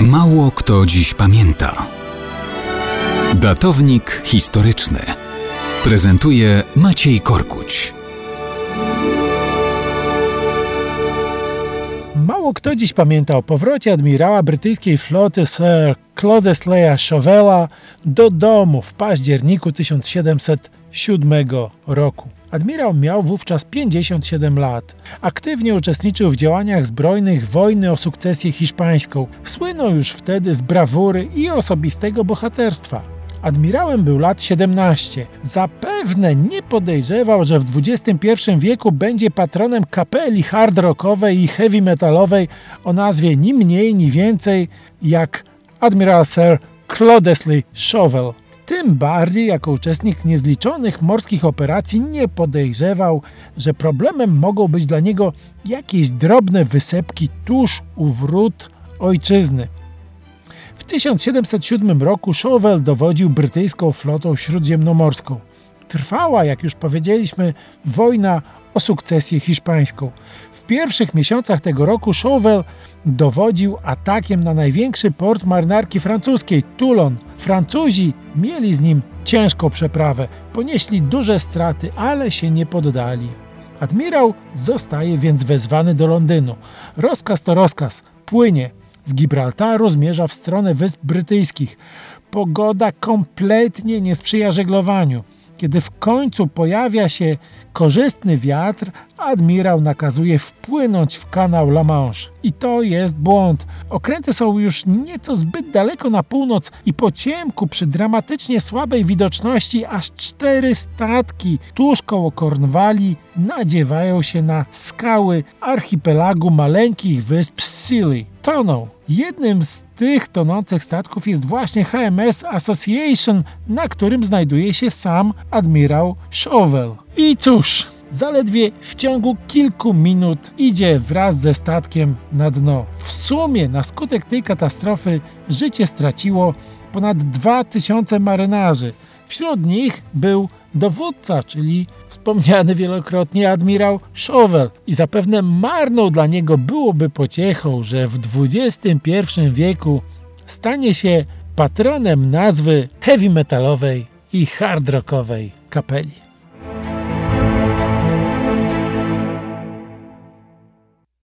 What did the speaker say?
Mało kto dziś pamięta. Datownik historyczny prezentuje Maciej Korkuć. Mało kto dziś pamięta o powrocie admirała brytyjskiej floty Sir Clodesleya Chauvela do domu w październiku 1707 roku. Admirał miał wówczas 57 lat. Aktywnie uczestniczył w działaniach zbrojnych wojny o sukcesję hiszpańską. Słynął już wtedy z brawury i osobistego bohaterstwa. Admirałem był lat 17. Zapewne nie podejrzewał, że w XXI wieku będzie patronem kapeli hard rockowej i heavy metalowej o nazwie ni mniej, ni więcej jak admiral Sir Clodesley Chauvel. Tym bardziej jako uczestnik niezliczonych morskich operacji nie podejrzewał, że problemem mogą być dla niego jakieś drobne wysepki tuż u wrót ojczyzny. W 1707 roku Chauvel dowodził brytyjską flotą śródziemnomorską. Trwała, jak już powiedzieliśmy, wojna o sukcesję hiszpańską. W pierwszych miesiącach tego roku Chauvel dowodził atakiem na największy port marynarki francuskiej, Toulon. Francuzi mieli z nim ciężką przeprawę, ponieśli duże straty, ale się nie poddali. Admirał zostaje więc wezwany do Londynu. Rozkaz to rozkaz, płynie. Z Gibraltaru zmierza w stronę Wysp Brytyjskich. Pogoda kompletnie nie sprzyja żeglowaniu. Kiedy w końcu pojawia się korzystny wiatr, admirał nakazuje wpłynąć w kanał La Manche. I to jest błąd. Okręty są już nieco zbyt daleko na północ i po ciemku przy dramatycznie słabej widoczności aż cztery statki tuż koło Kornwali nadziewają się na skały archipelagu maleńkich wysp Scilly. Toną. Jednym z tych tonących statków jest właśnie HMS Association, na którym znajduje się sam admirał Chauvel. I cóż, zaledwie w ciągu kilku minut idzie wraz ze statkiem na dno. W sumie na skutek tej katastrofy życie straciło ponad 2000 marynarzy. Wśród nich był dowódca, czyli wspomniany wielokrotnie admirał Chauvel i zapewne marną dla niego byłoby pociechą, że w XXI wieku stanie się patronem nazwy heavy metalowej i hard rockowej kapeli.